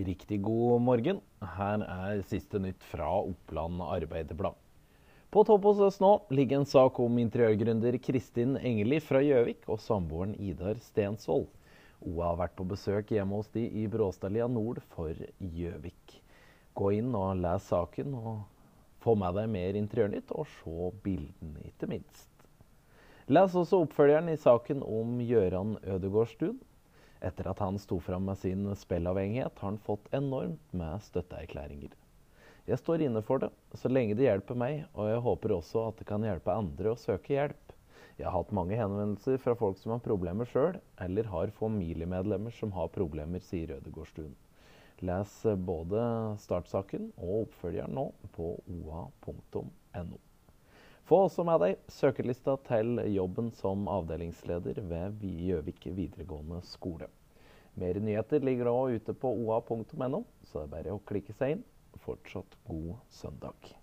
Riktig god morgen. Her er siste nytt fra Oppland Arbeiderblad. På topp hos oss nå ligger en sak om interiørgründer Kristin Engeli fra Gjøvik og samboeren Idar Stensvold. Hun har vært på besøk hjemme hos de i Bråstadlia nord for Gjøvik. Gå inn og les saken, og få med deg mer interiørnytt, og se bildene, ikke minst. Les også oppfølgeren i saken om Gjøran Ødegårdstuen. Etter at han sto fram med sin spillavhengighet, har han fått enormt med støtteerklæringer. Jeg står inne for det, så lenge det hjelper meg, og jeg håper også at det kan hjelpe andre å søke hjelp. Jeg har hatt mange henvendelser fra folk som har problemer sjøl, eller har familiemedlemmer som har problemer, sier Rødegårdstuen. Les både startsaken og oppfølgeren nå på oa.no. Få også med deg søkerlista til jobben som avdelingsleder ved Gjøvik videregående skole. Mer nyheter ligger også ute på oa.no, så det er bare å klikke seg inn. Fortsatt god søndag.